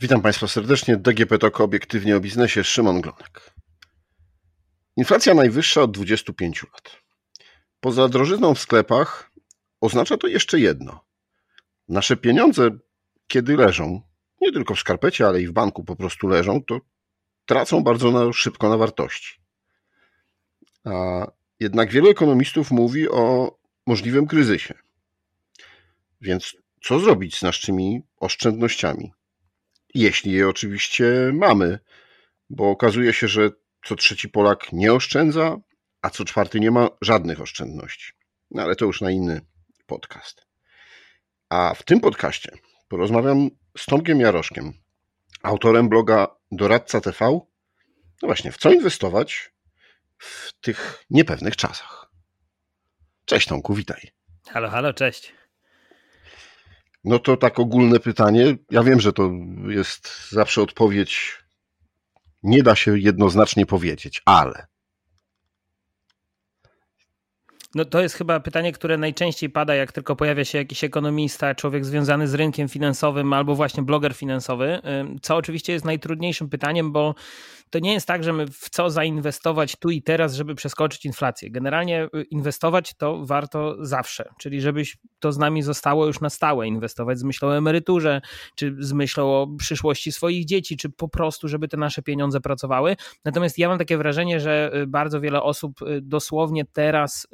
Witam Państwa serdecznie. DGP TOK obiektywnie o biznesie. Szymon Glonek. Inflacja najwyższa od 25 lat. Poza drożyzną w sklepach oznacza to jeszcze jedno. Nasze pieniądze, kiedy leżą, nie tylko w skarpecie, ale i w banku po prostu leżą, to tracą bardzo na, szybko na wartości. A jednak wielu ekonomistów mówi o możliwym kryzysie. Więc co zrobić z naszymi oszczędnościami? Jeśli je oczywiście mamy, bo okazuje się, że co trzeci Polak nie oszczędza, a co czwarty nie ma żadnych oszczędności. No ale to już na inny podcast. A w tym podcaście porozmawiam z Tomkiem Jaroszkiem, autorem bloga Doradca TV. No właśnie, w co inwestować w tych niepewnych czasach. Cześć Tomku, witaj. Halo, halo, cześć. No to tak ogólne pytanie. Ja wiem, że to jest zawsze odpowiedź. Nie da się jednoznacznie powiedzieć, ale no to jest chyba pytanie, które najczęściej pada, jak tylko pojawia się jakiś ekonomista, człowiek związany z rynkiem finansowym albo właśnie bloger finansowy, co oczywiście jest najtrudniejszym pytaniem, bo to nie jest tak, że my w co zainwestować tu i teraz, żeby przeskoczyć inflację. Generalnie y, inwestować to warto zawsze, czyli żebyś to z nami zostało już na stałe. Inwestować z myślą o emeryturze, czy z myślą o przyszłości swoich dzieci, czy po prostu, żeby te nasze pieniądze pracowały. Natomiast ja mam takie wrażenie, że y, bardzo wiele osób y, dosłownie teraz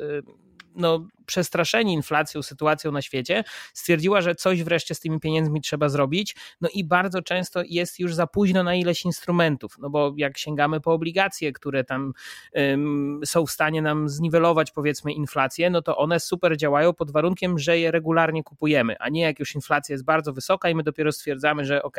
no, przestraszeni inflacją, sytuacją na świecie, stwierdziła, że coś wreszcie z tymi pieniędzmi trzeba zrobić. No i bardzo często jest już za późno na ileś instrumentów, no bo jak sięgamy po obligacje, które tam ym, są w stanie nam zniwelować powiedzmy inflację, no to one super działają pod warunkiem, że je regularnie kupujemy, a nie jak już inflacja jest bardzo wysoka i my dopiero stwierdzamy, że ok,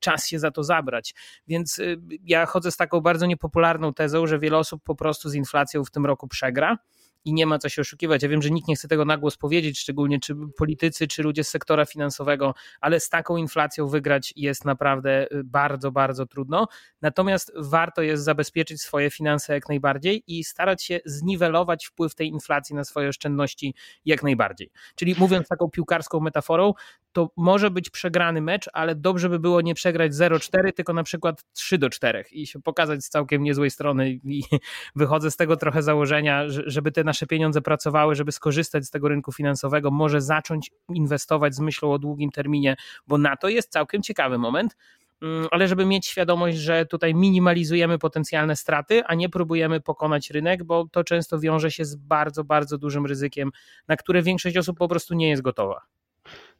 czas się za to zabrać. Więc y, ja chodzę z taką bardzo niepopularną tezą, że wiele osób po prostu z inflacją w tym roku przegra i nie ma co się oszukiwać. Ja wiem, że nikt nie chce tego na głos powiedzieć, szczególnie czy politycy, czy ludzie z sektora finansowego, ale z taką inflacją wygrać jest naprawdę y, bardzo, bardzo trudno. Natomiast warto jest zabezpieczyć swoje finanse jak najbardziej i starać się zniwelować wpływ tej inflacji na swoje oszczędności jak najbardziej. Czyli mówiąc taką piłkarską metaforą, to może być przegrany mecz, ale dobrze by było nie przegrać 0-4, tylko na przykład 3 do 4 i się pokazać z całkiem niezłej strony i wychodzę z tego trochę założenia, żeby te nasze pieniądze pracowały, żeby skorzystać z tego rynku finansowego, może zacząć inwestować z myślą o długim terminie, bo na to jest całkiem ciekawy moment mm, ale żeby mieć świadomość, że tutaj minimalizujemy potencjalne straty, a nie próbujemy pokonać rynek, bo to często wiąże się z bardzo, bardzo dużym ryzykiem, na które większość osób po prostu nie jest gotowa.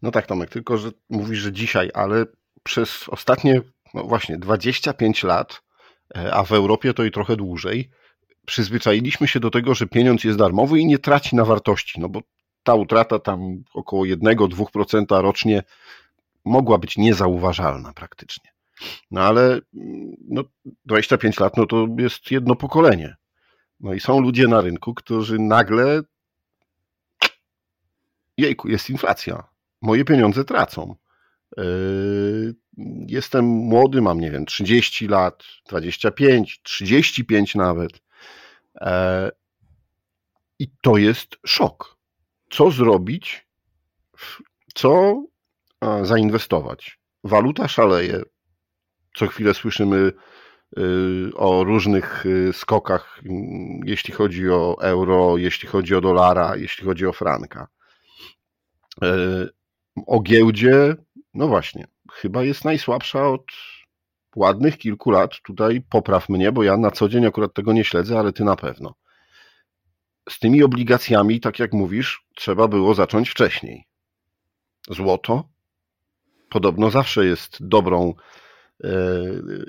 No tak, Tomek, tylko że mówisz, że dzisiaj, ale przez ostatnie, no właśnie, 25 lat, e, a w Europie to i trochę dłużej, przyzwyczailiśmy się do tego, że pieniądz jest darmowy i nie traci na wartości, no bo ta utrata tam około 1-2% rocznie mogła być niezauważalna praktycznie. No ale no, 25 lat no to jest jedno pokolenie. No i są ludzie na rynku, którzy nagle jejku, jest inflacja moje pieniądze tracą. Yy, jestem młody, mam, nie wiem, 30 lat, 25, 35 nawet. E, I to jest szok. Co zrobić? Co zainwestować? Waluta szaleje. Co chwilę słyszymy yy, o różnych yy, skokach, jeśli chodzi o euro, jeśli chodzi o dolara, jeśli chodzi o franka o giełdzie, no właśnie, chyba jest najsłabsza od ładnych kilku lat. Tutaj popraw mnie, bo ja na co dzień akurat tego nie śledzę, ale ty na pewno. Z tymi obligacjami, tak jak mówisz, trzeba było zacząć wcześniej. Złoto podobno zawsze jest dobrą e,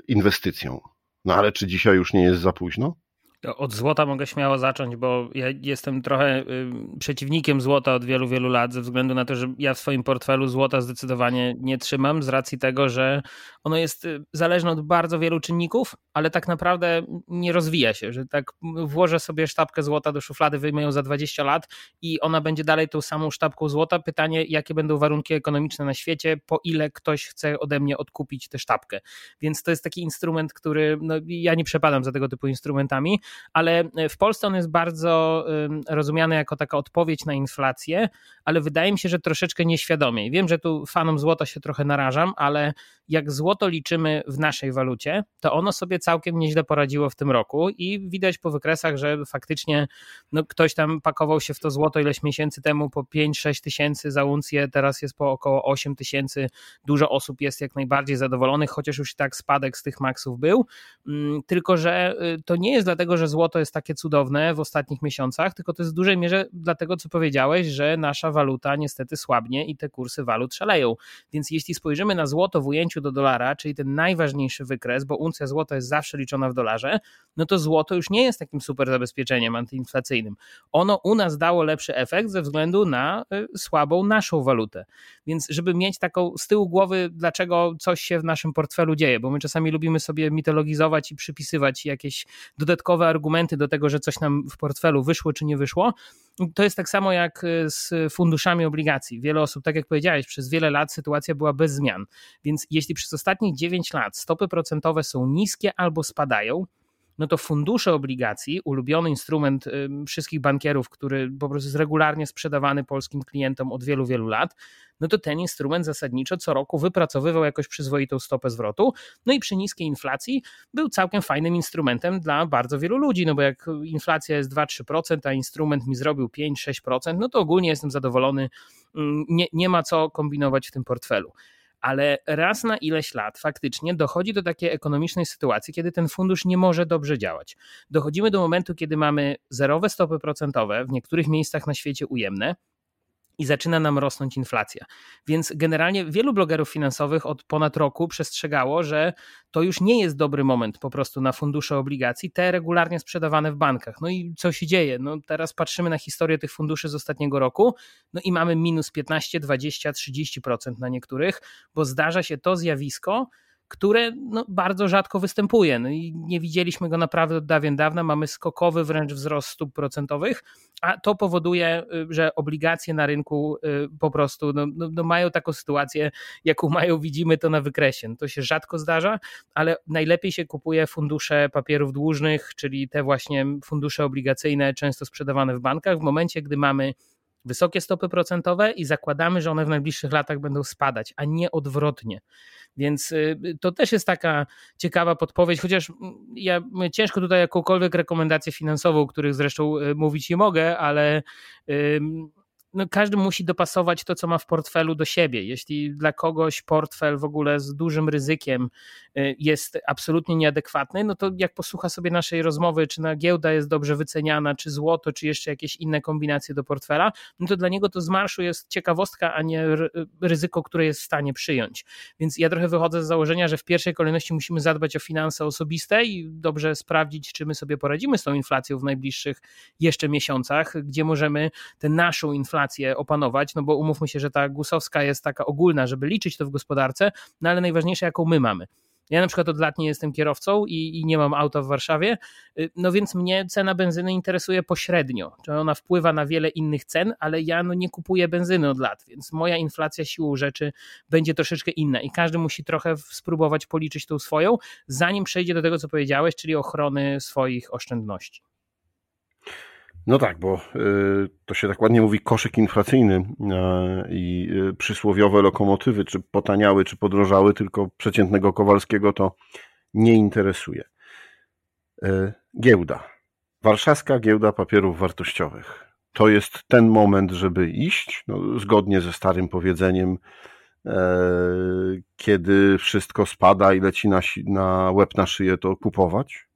inwestycją. No ale czy dzisiaj już nie jest za późno? Od złota mogę śmiało zacząć, bo ja jestem trochę y, przeciwnikiem złota od wielu, wielu lat, ze względu na to, że ja w swoim portfelu złota zdecydowanie nie trzymam, z racji tego, że ono jest y, zależne od bardzo wielu czynników, ale tak naprawdę nie rozwija się, że tak włożę sobie sztabkę złota do szuflady, wyjmę ją za 20 lat i ona będzie dalej tą samą sztabką złota. Pytanie, jakie będą warunki ekonomiczne na świecie, po ile ktoś chce ode mnie odkupić tę sztabkę. Więc to jest taki instrument, który no, ja nie przepadam za tego typu instrumentami ale w Polsce on jest bardzo rozumiany jako taka odpowiedź na inflację, ale wydaje mi się, że troszeczkę nieświadomie. Wiem, że tu fanom złota się trochę narażam, ale jak złoto liczymy w naszej walucie, to ono sobie całkiem nieźle poradziło w tym roku i widać po wykresach, że faktycznie no, ktoś tam pakował się w to złoto ileś miesięcy temu po 5-6 tysięcy za uncję, teraz jest po około 8 tysięcy. Dużo osób jest jak najbardziej zadowolonych, chociaż już i tak spadek z tych maksów był. Mm, tylko, że y, to nie jest dlatego, że złoto jest takie cudowne w ostatnich miesiącach, tylko to jest w dużej mierze dlatego, co powiedziałeś, że nasza waluta niestety słabnie i te kursy walut szaleją. Więc jeśli spojrzymy na złoto w ujęciu do dolara, czyli ten najważniejszy wykres, bo uncja złota jest zawsze liczona w dolarze, no to złoto już nie jest takim super zabezpieczeniem antyinflacyjnym. Ono u nas dało lepszy efekt ze względu na y, słabą naszą walutę. Więc żeby mieć taką z tyłu głowy, dlaczego coś się w naszym portfelu dzieje, bo my czasami lubimy sobie mitologizować i przypisywać jakieś dodatkowe argumenty do tego, że coś nam w portfelu wyszło czy nie wyszło. To jest tak samo jak y, z funduszami obligacji. Wiele osób, tak jak powiedziałeś, przez wiele lat sytuacja była bez zmian. Więc jeśli przez ostatnich 9 lat stopy procentowe są niskie albo spadają, no to fundusze obligacji, ulubiony instrument wszystkich bankierów, który po prostu jest regularnie sprzedawany polskim klientom od wielu, wielu lat, no to ten instrument zasadniczo co roku wypracowywał jakoś przyzwoitą stopę zwrotu. No i przy niskiej inflacji był całkiem fajnym instrumentem dla bardzo wielu ludzi, no bo jak inflacja jest 2-3%, a instrument mi zrobił 5-6%, no to ogólnie jestem zadowolony, mm, nie, nie ma co kombinować w tym portfelu ale raz na ileś lat faktycznie dochodzi do takiej ekonomicznej sytuacji, kiedy ten fundusz nie może dobrze działać. Dochodzimy do momentu, kiedy mamy zerowe stopy procentowe, w niektórych miejscach na świecie ujemne, i zaczyna nam rosnąć inflacja. Więc generalnie wielu blogerów finansowych od ponad roku przestrzegało, że to już nie jest dobry moment po prostu na fundusze obligacji, te regularnie sprzedawane w bankach. No i co się dzieje? No teraz patrzymy na historię tych funduszy z ostatniego roku, no i mamy minus 15, 20, 30% na niektórych, bo zdarza się to zjawisko, które no, bardzo rzadko występuje. No i nie widzieliśmy go naprawdę od dawien dawna. Mamy skokowy wręcz wzrost stóp procentowych, a to powoduje, y, że obligacje na rynku y, po prostu no, no, no mają taką sytuację, jaką mają, widzimy to na wykresie. No to się rzadko zdarza, ale najlepiej się kupuje fundusze papierów dłużnych, czyli te właśnie fundusze obligacyjne, często sprzedawane w bankach, w momencie, gdy mamy wysokie stopy procentowe i zakładamy, że one w najbliższych latach będą spadać, a nie odwrotnie. Więc y, to też jest taka ciekawa podpowiedź, chociaż mm, ja ciężko tutaj jakąkolwiek rekomendację finansową, których zresztą y, mówić nie mogę, ale no każdy musi dopasować to, co ma w portfelu do siebie. Jeśli dla kogoś portfel w ogóle z dużym ryzykiem y, jest absolutnie nieadekwatny, no to jak posłucha sobie naszej rozmowy, czy na giełda jest dobrze wyceniana, czy złoto, czy jeszcze jakieś inne kombinacje do portfela, no to dla niego to z marszu jest ciekawostka, a nie ryzyko, które jest w stanie przyjąć. Więc ja trochę wychodzę z założenia, że w pierwszej kolejności musimy zadbać o finanse osobiste i dobrze sprawdzić, czy my sobie poradzimy z tą inflacją w najbliższych jeszcze miesiącach, gdzie możemy tę naszą inflację inflację opanować, no bo umówmy się, że ta gusowska jest taka ogólna, żeby liczyć to w gospodarce, no ale najważniejsze, jaką my mamy. Ja na przykład od lat nie jestem kierowcą i, i, nie mam auta w Warszawie, y, no więc mnie cena benzyny interesuje pośrednio. Czy ona wpływa na wiele innych cen, ale ja no nie kupuję benzyny od lat, więc moja inflacja siłą rzeczy będzie troszeczkę inna i każdy musi trochę spróbować policzyć tą swoją, zanim przejdzie do tego, co powiedziałeś, czyli ochrony swoich oszczędności. No tak, bo y, to się tak ładnie mówi koszyk inflacyjny y, i y, przysłowiowe lokomotywy, czy potaniały, czy podrożały, tylko przeciętnego Kowalskiego to nie interesuje. Giełda. Warszawska Giełda Papierów Wartościowych. To jest ten moment, żeby iść, no, zgodnie ze starym powiedzeniem, kiedy wszystko spada i leci na, na łeb na szyję, to kupować.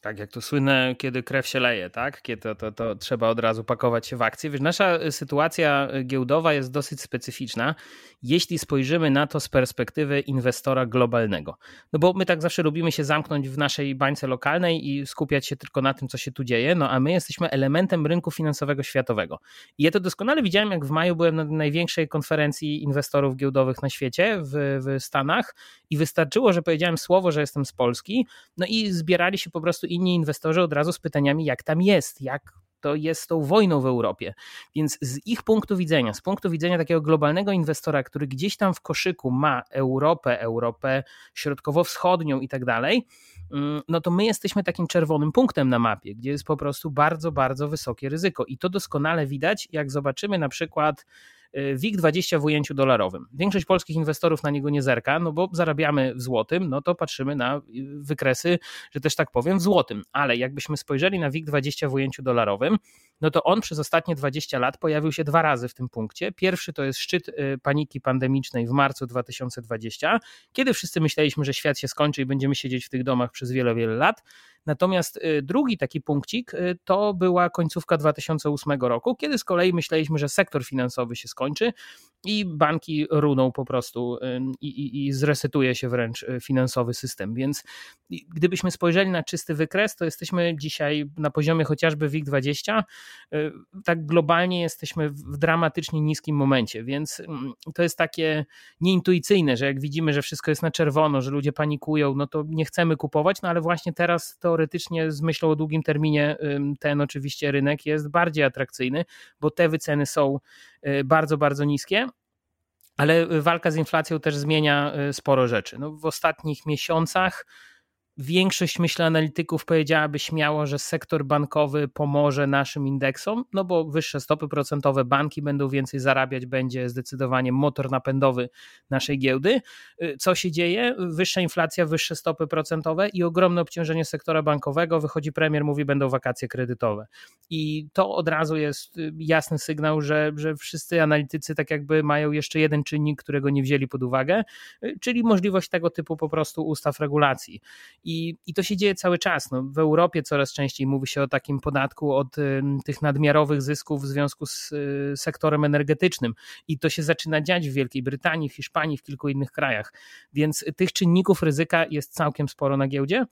Tak, jak to słynne, kiedy krew się leje, tak? Kiedy to, to, to trzeba od razu pakować się w akcję. Wiesz, nasza y, sytuacja y, giełdowa jest dosyć specyficzna, jeśli spojrzymy na to z perspektywy inwestora globalnego. No bo my tak zawsze lubimy się zamknąć w naszej bańce lokalnej i skupiać się tylko na tym, co się tu dzieje, no a my jesteśmy elementem rynku finansowego światowego. I ja to doskonale widziałem, jak w maju byłem na największej konferencji inwestorów giełdowych na świecie w, w Stanach i wystarczyło, że powiedziałem słowo, że jestem z Polski, no i zbierali się po prostu inni inwestorzy od razu z pytaniami, jak tam jest, jak to jest tą wojną w Europie. Więc z ich punktu widzenia, z punktu widzenia takiego globalnego inwestora, który gdzieś tam w koszyku ma Europę, Europę środkowo-wschodnią i tak dalej, mm, no to my jesteśmy takim czerwonym punktem na mapie, gdzie jest po prostu bardzo, bardzo wysokie ryzyko. I to doskonale widać, jak zobaczymy na przykład WIG20 w ujęciu dolarowym. Większość polskich inwestorów na niego nie zerka, no bo zarabiamy w złotym, no to patrzymy na y, wykresy, że też tak powiem, w złotym. Ale jakbyśmy spojrzeli na WIG20 w ujęciu dolarowym, no to on przez ostatnie 20 lat pojawił się dwa razy w tym punkcie. Pierwszy to jest szczyt y, paniki pandemicznej w marcu 2020, kiedy wszyscy myśleliśmy, że świat się skończy i będziemy siedzieć w tych domach przez wiele, wiele lat. Natomiast y, drugi taki punkcik y, to była końcówka 2008 roku, kiedy z kolei myśleliśmy, że sektor finansowy się skończy i banki runą po prostu i, i, i zresetuje się wręcz finansowy system. Więc gdybyśmy spojrzeli na czysty wykres, to jesteśmy dzisiaj na poziomie chociażby WIG20. Tak globalnie jesteśmy w dramatycznie niskim momencie, więc to jest takie nieintuicyjne, że jak widzimy, że wszystko jest na czerwono, że ludzie panikują, no to nie chcemy kupować, no ale właśnie teraz teoretycznie z myślą o długim terminie ten oczywiście rynek jest bardziej atrakcyjny, bo te wyceny są y, bardzo, bardzo niskie ale walka z inflacją też zmienia y, sporo rzeczy. No, w ostatnich miesiącach Większość, myślę, analityków powiedziałaby śmiało, że sektor bankowy pomoże naszym indeksom, no bo wyższe stopy procentowe, banki będą więcej zarabiać, będzie zdecydowanie motor napędowy naszej giełdy. Co się dzieje? Wyższa inflacja, wyższe stopy procentowe i ogromne obciążenie sektora bankowego. Wychodzi premier, mówi, będą wakacje kredytowe. I to od razu jest jasny sygnał, że, że wszyscy analitycy tak jakby mają jeszcze jeden czynnik, którego nie wzięli pod uwagę, czyli możliwość tego typu po prostu ustaw regulacji. I, i to się dzieje cały czas. No, w Europie coraz częściej mówi się o takim podatku od y, tych nadmiarowych zysków w związku z y, sektorem energetycznym. I to się zaczyna dziać w Wielkiej Brytanii, w Hiszpanii, w kilku innych krajach. Więc tych czynników ryzyka jest całkiem sporo na giełdzie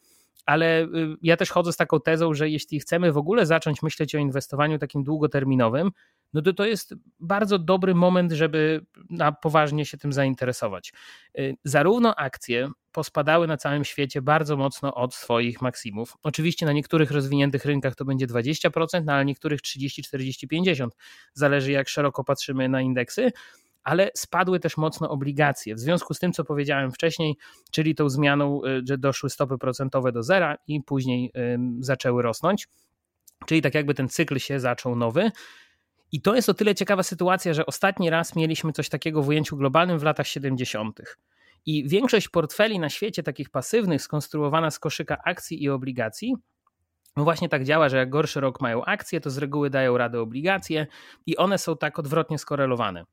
ale y, ja też chodzę z taką tezą, że jeśli chcemy w ogóle zacząć myśleć o inwestowaniu takim długoterminowym, no to to jest bardzo dobry moment, żeby na poważnie się tym zainteresować. Y, zarówno akcje pospadały na całym świecie bardzo mocno od swoich maksimów. Oczywiście na niektórych rozwiniętych rynkach to będzie 20%, no ale niektórych 30, 40, 50. Zależy jak szeroko patrzymy na indeksy ale spadły też mocno obligacje. W związku z tym, co powiedziałem wcześniej, czyli tą zmianą, y, że doszły stopy procentowe do zera i później zaczęły rosnąć. Czyli tak jakby ten cykl się zaczął nowy. I to jest o tyle ciekawa sytuacja, że ostatni raz mieliśmy coś takiego w ujęciu globalnym w latach 70. I większość portfeli na świecie, takich pasywnych, skonstruowana z koszyka akcji i obligacji, no właśnie tak działa, że jak gorszy rok mają akcje, to z reguły dają radę obligacje i one są tak odwrotnie skorelowane.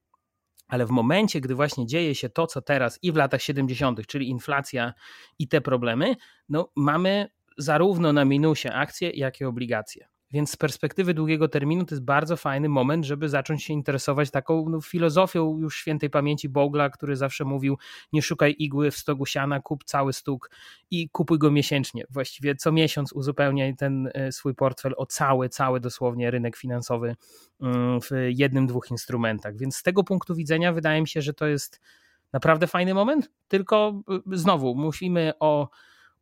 Ale w momencie, gdy właśnie dzieje się to, co teraz i w latach 70., czyli inflacja i te problemy, no mamy zarówno na minusie akcje, jak i obligacje. Więc z perspektywy długiego terminu to jest bardzo fajny moment, żeby zacząć się interesować taką no, filozofią już świętej pamięci Bogla, który zawsze mówił: nie szukaj igły w stogu siana, kup cały stóg i kupuj go miesięcznie. Właściwie co miesiąc uzupełniaj ten e, swój portfel o cały, cały dosłownie rynek finansowy mm, w jednym, dwóch instrumentach. Więc z tego punktu widzenia wydaje mi się, że to jest naprawdę fajny moment, tylko e, znowu musimy o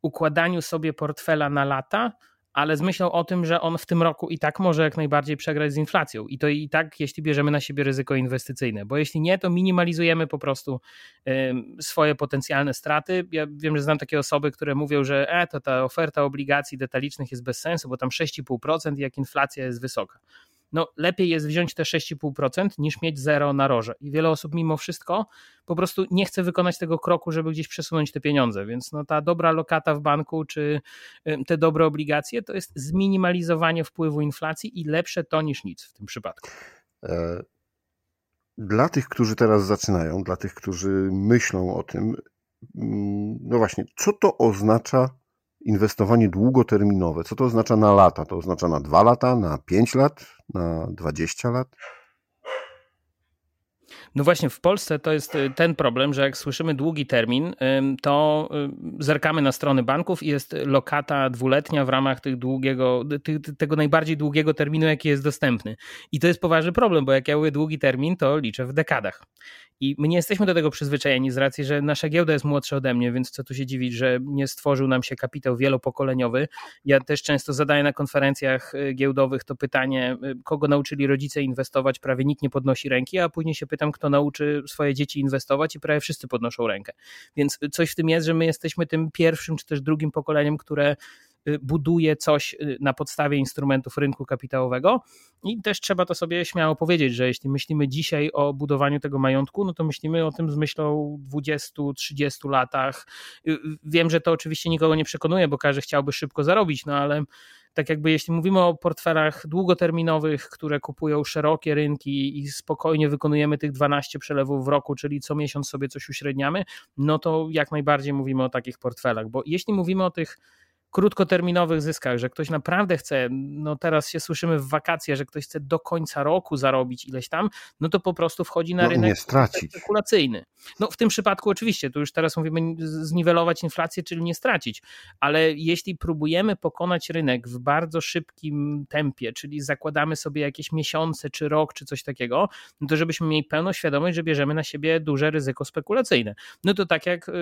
układaniu sobie portfela na lata ale z myślą o tym, że on w tym roku i tak może jak najbardziej przegrać z inflacją. I to i tak, jeśli bierzemy na siebie ryzyko inwestycyjne, bo jeśli nie, to minimalizujemy po prostu swoje potencjalne straty. Ja wiem, że znam takie osoby, które mówią, że e, to ta oferta obligacji detalicznych jest bez sensu, bo tam 6,5% jak inflacja jest wysoka no lepiej jest wziąć te 6,5% niż mieć zero na roże. I wiele osób mimo wszystko po prostu nie chce wykonać tego kroku, żeby gdzieś przesunąć te pieniądze. Więc no ta dobra lokata w banku czy te dobre obligacje to jest zminimalizowanie wpływu inflacji i lepsze to niż nic w tym przypadku. E, dla tych, którzy teraz zaczynają, dla tych, którzy myślą o tym, mm, no właśnie, co to oznacza inwestowanie długoterminowe. Co to oznacza na lata? To oznacza na 2 lata, na 5 lat, na 20 lat? No właśnie, w Polsce to jest y, ten problem, że jak słyszymy długi termin, to y, zerkamy na strony banków i jest lokata dwuletnia w ramach tych długiego, tego najbardziej długiego terminu, jaki jest dostępny. I to jest poważny problem, bo jak ja mówię długi termin, to liczę w dekadach. I my nie jesteśmy do tego przyzwyczajeni z racji, że nasza giełda jest młodsza ode mnie, więc co tu się dziwić, że nie stworzył nam się kapitał wielopokoleniowy. Ja też często zadaję na konferencjach y, giełdowych to pytanie, kogo nauczyli rodzice inwestować, prawie nikt nie podnosi ręki, a później się pytam, kto nauczy swoje dzieci inwestować i prawie wszyscy podnoszą rękę. Więc coś w tym jest, że my jesteśmy tym pierwszym czy też drugim pokoleniem, które buduje coś y, na podstawie instrumentów rynku kapitałowego. I też trzeba to sobie śmiało powiedzieć, że jeśli myślimy dzisiaj o budowaniu tego majątku, no to myślimy o tym z myślą 20-30 latach. Y, wiem, że to oczywiście nikogo nie przekonuje, bo każdy chciałby szybko zarobić, no ale tak jakby jeśli mówimy o portfelach długoterminowych, które kupują szerokie rynki i spokojnie wykonujemy tych 12 przelewów w roku, czyli co miesiąc sobie coś uśredniamy, no to jak najbardziej mówimy o takich portfelach, bo jeśli mówimy o tych krótkoterminowych zyskach, że ktoś naprawdę chce, no teraz się słyszymy w wakacje, że ktoś chce do końca roku zarobić ileś tam, no to po prostu wchodzi na no, rynek spekulacyjny. No w tym przypadku oczywiście, tu już teraz mówimy zniwelować inflację, czyli nie stracić, ale jeśli próbujemy pokonać rynek w bardzo szybkim tempie, czyli zakładamy sobie jakieś miesiące, czy rok, czy coś takiego, no to żebyśmy mieli pełną świadomość, że bierzemy na siebie duże ryzyko spekulacyjne. No to tak jak y,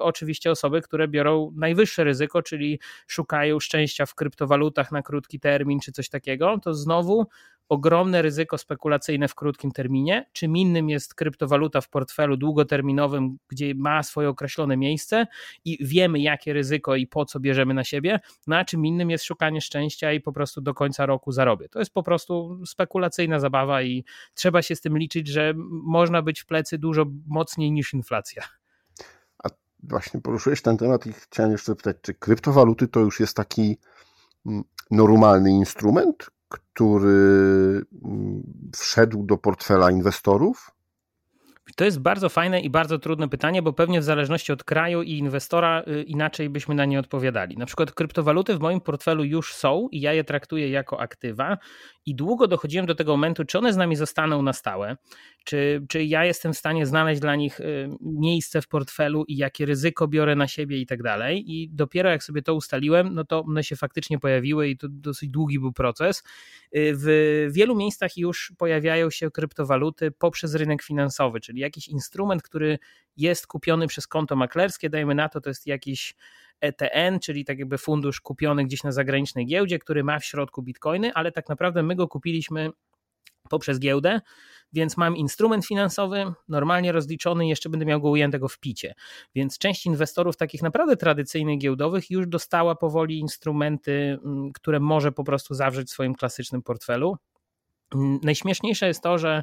oczywiście osoby, które biorą najwyższe ryzyko, czyli szukają szczęścia w kryptowalutach na krótki termin czy coś takiego, to znowu ogromne ryzyko spekulacyjne w krótkim terminie. Czym innym jest kryptowaluta w portfelu długoterminowym, gdzie ma swoje określone miejsce i wiemy, jakie ryzyko i po co bierzemy na siebie, no a czym innym jest szukanie szczęścia i po prostu do końca roku zarobię. To jest po prostu spekulacyjna zabawa i trzeba się z tym liczyć, że można być w plecy dużo mocniej niż inflacja właśnie poruszyłeś ten temat i chciałem jeszcze zapytać, czy kryptowaluty to już jest taki mm, normalny instrument, który mm, wszedł do portfela inwestorów? To jest bardzo fajne i bardzo trudne pytanie, bo pewnie w zależności od kraju i inwestora y, inaczej byśmy na nie odpowiadali. Na przykład kryptowaluty w moim portfelu już są i ja je traktuję jako aktywa i długo dochodziłem do tego momentu, czy one z nami zostaną na stałe, czy, czy ja jestem w stanie znaleźć dla nich y, miejsce w portfelu i jakie ryzyko biorę na siebie i tak dalej. I dopiero jak sobie to ustaliłem, no to one się faktycznie pojawiły i to dosyć długi był proces. Y, w wielu miejscach już pojawiają się kryptowaluty poprzez rynek finansowy, czyli jakiś instrument, który jest kupiony przez konto maklerskie, dajmy na to, to jest jakiś ETN, czyli tak jakby fundusz kupiony gdzieś na zagranicznej giełdzie, który ma w środku bitcoiny, ale tak naprawdę my go kupiliśmy poprzez giełdę, więc mam instrument finansowy, normalnie rozliczony, jeszcze będę miał go ujętego w picie. Więc część inwestorów takich naprawdę tradycyjnych giełdowych już dostała powoli instrumenty, mm, które może po prostu zawrzeć w swoim klasycznym portfelu. Najśmieszniejsze jest to, że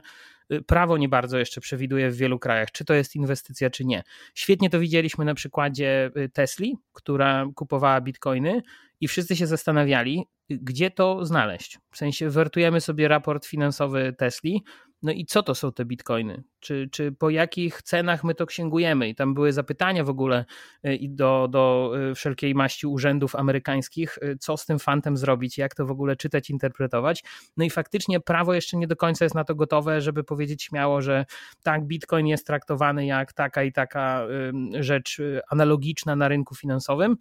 prawo nie bardzo jeszcze przewiduje w wielu krajach, czy to jest inwestycja, czy nie. Świetnie to widzieliśmy na przykładzie y, Tesli, która kupowała bitcoiny i wszyscy się zastanawiali, gdzie to znaleźć. W sensie wertujemy sobie raport finansowy Tesli, no i co to są te bitcoiny? Czy, czy po jakich cenach my to księgujemy? I tam były zapytania w ogóle y, do, do y, wszelkiej maści urzędów amerykańskich, y, co z tym fantem zrobić, jak to w ogóle czytać, interpretować. No i faktycznie prawo jeszcze nie do końca jest na to gotowe, żeby powiedzieć śmiało, że tak, bitcoin jest traktowany jak taka i taka rzecz analogiczna na rynku finansowym.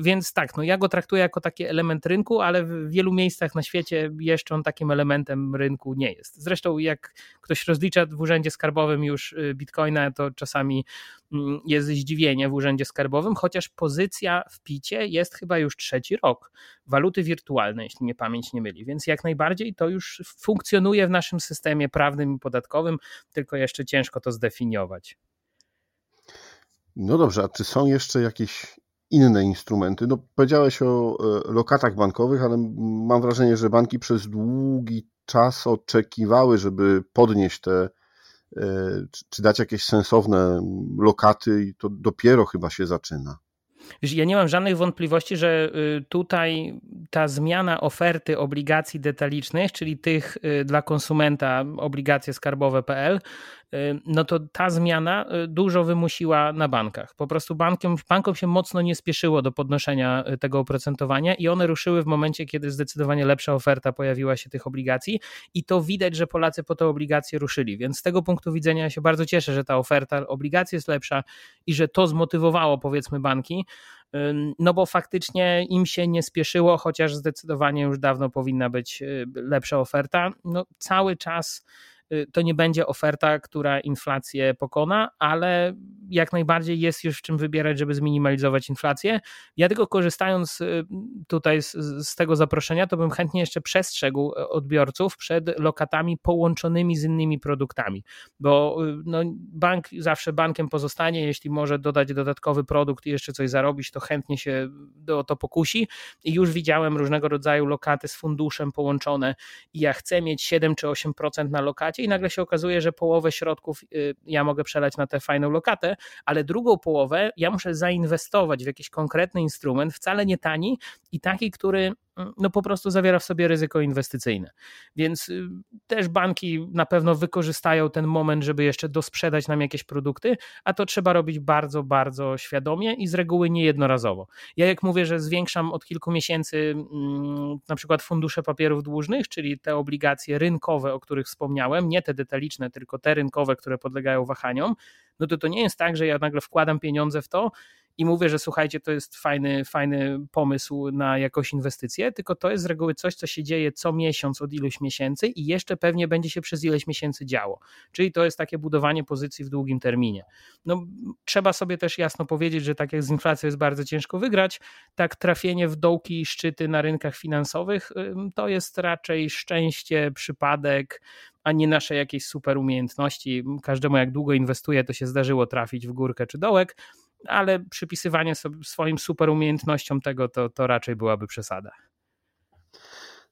Więc tak, no ja go traktuję jako taki element rynku, ale w wielu miejscach na świecie jeszcze on takim elementem rynku nie jest. Zresztą jak ktoś rozlicza w urzędzie skarbowym już y, bitcoina, to czasami mm, jest zdziwienie w urzędzie skarbowym, chociaż pozycja w picie jest chyba już trzeci rok. Waluty wirtualne, jeśli mnie pamięć nie myli, więc jak najbardziej to już funkcjonuje w naszym systemie prawnym i podatkowym, tylko jeszcze ciężko to zdefiniować. No dobrze, a czy są jeszcze jakieś inne instrumenty. No, powiedziałeś o e, lokatach bankowych, ale mam wrażenie, że banki przez długi czas oczekiwały, żeby podnieść te, e, czy dać jakieś sensowne lokaty i to dopiero chyba się zaczyna. Ja nie mam żadnych wątpliwości, że y, tutaj ta zmiana oferty obligacji detalicznych, czyli tych y, dla konsumenta obligacje skarbowe.pl, y, no to ta zmiana dużo wymusiła na bankach. Po prostu bankom, bankom się mocno nie spieszyło do podnoszenia tego oprocentowania i one ruszyły w momencie, kiedy zdecydowanie lepsza oferta pojawiła się tych obligacji i to widać, że Polacy po te obligacje ruszyli. Więc z tego punktu widzenia się bardzo cieszę, że ta oferta obligacji jest lepsza i że to zmotywowało powiedzmy banki no bo faktycznie im się nie spieszyło, chociaż zdecydowanie już dawno powinna być y, lepsza oferta. No, cały czas to nie będzie oferta, która inflację pokona, ale jak najbardziej jest już czym wybierać, żeby zminimalizować inflację. Ja tylko korzystając y, tutaj z, z tego zaproszenia, to bym chętnie jeszcze przestrzegł y, odbiorców przed lokatami połączonymi z innymi produktami, bo no, bank zawsze bankiem pozostanie, jeśli może dodać dodatkowy produkt i jeszcze coś zarobić, to chętnie się o to pokusi i już widziałem różnego rodzaju lokaty z funduszem połączone i ja chcę mieć 7 czy 8% na lokacie i nagle się okazuje, że połowę środków y, ja mogę przelać na tę fajną lokatę, ale drugą połowę ja muszę zainwestować w jakiś konkretny instrument, wcale nie tani i taki, który no po prostu zawiera w sobie ryzyko inwestycyjne. Więc y, też banki na pewno wykorzystają ten moment, żeby jeszcze dosprzedać nam jakieś produkty, a to trzeba robić bardzo, bardzo świadomie i z reguły niejednorazowo. Ja jak mówię, że zwiększam od kilku miesięcy mm, na przykład fundusze papierów dłużnych, czyli te obligacje rynkowe, o których wspomniałem, nie te detaliczne, tylko te rynkowe, które podlegają wahaniom, no to to nie jest tak, że ja nagle wkładam pieniądze w to i mówię, że słuchajcie, to jest fajny, fajny pomysł na jakąś inwestycję, tylko to jest z reguły coś, co się dzieje co miesiąc od iluś miesięcy i jeszcze pewnie będzie się przez ileś miesięcy działo. Czyli to jest takie budowanie pozycji w długim terminie. No, trzeba sobie też jasno powiedzieć, że tak jak z inflacją jest bardzo ciężko wygrać, tak trafienie w dołki i szczyty na rynkach finansowych to jest raczej szczęście, przypadek, a nie nasze jakieś super umiejętności. Każdemu jak długo inwestuje, to się zdarzyło trafić w górkę czy dołek, ale przypisywanie sobie swoim super umiejętnościom tego to, to raczej byłaby przesada.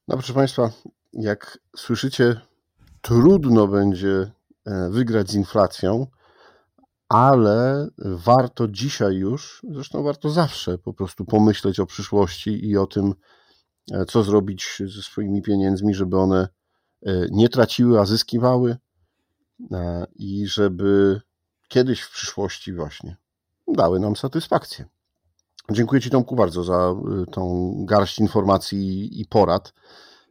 No proszę Państwa, jak słyszycie, trudno będzie e, wygrać z inflacją, ale warto dzisiaj już, zresztą warto zawsze po prostu pomyśleć o przyszłości i o tym, e, co zrobić ze swoimi pieniędzmi, żeby one e, nie traciły, a zyskiwały i żeby kiedyś w przyszłości właśnie dały nam satysfakcję. Dziękuję Ci Tomku bardzo za y, tą garść informacji i porad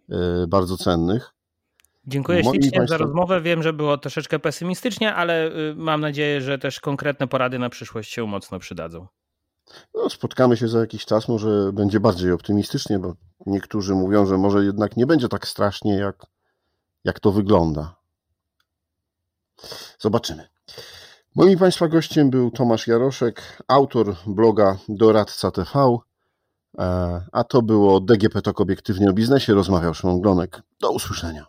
y, bardzo cennych. Dziękuję Moi ślicznie za rozmowę. Wiem, że było troszeczkę pesymistycznie, ale y, mam nadzieję, że też konkretne porady na przyszłość się mocno przydadzą. No, spotkamy się za jakiś czas, może będzie bardziej optymistycznie, bo niektórzy mówią, że może jednak nie będzie tak strasznie, jak, jak to wygląda. Zobaczymy. Moim Państwa gościem był Tomasz Jaroszek, autor bloga Doradca TV, e, a to było DGP Tok Obiektywnie o Biznesie. Rozmawiał Szymon Glonek. Do usłyszenia.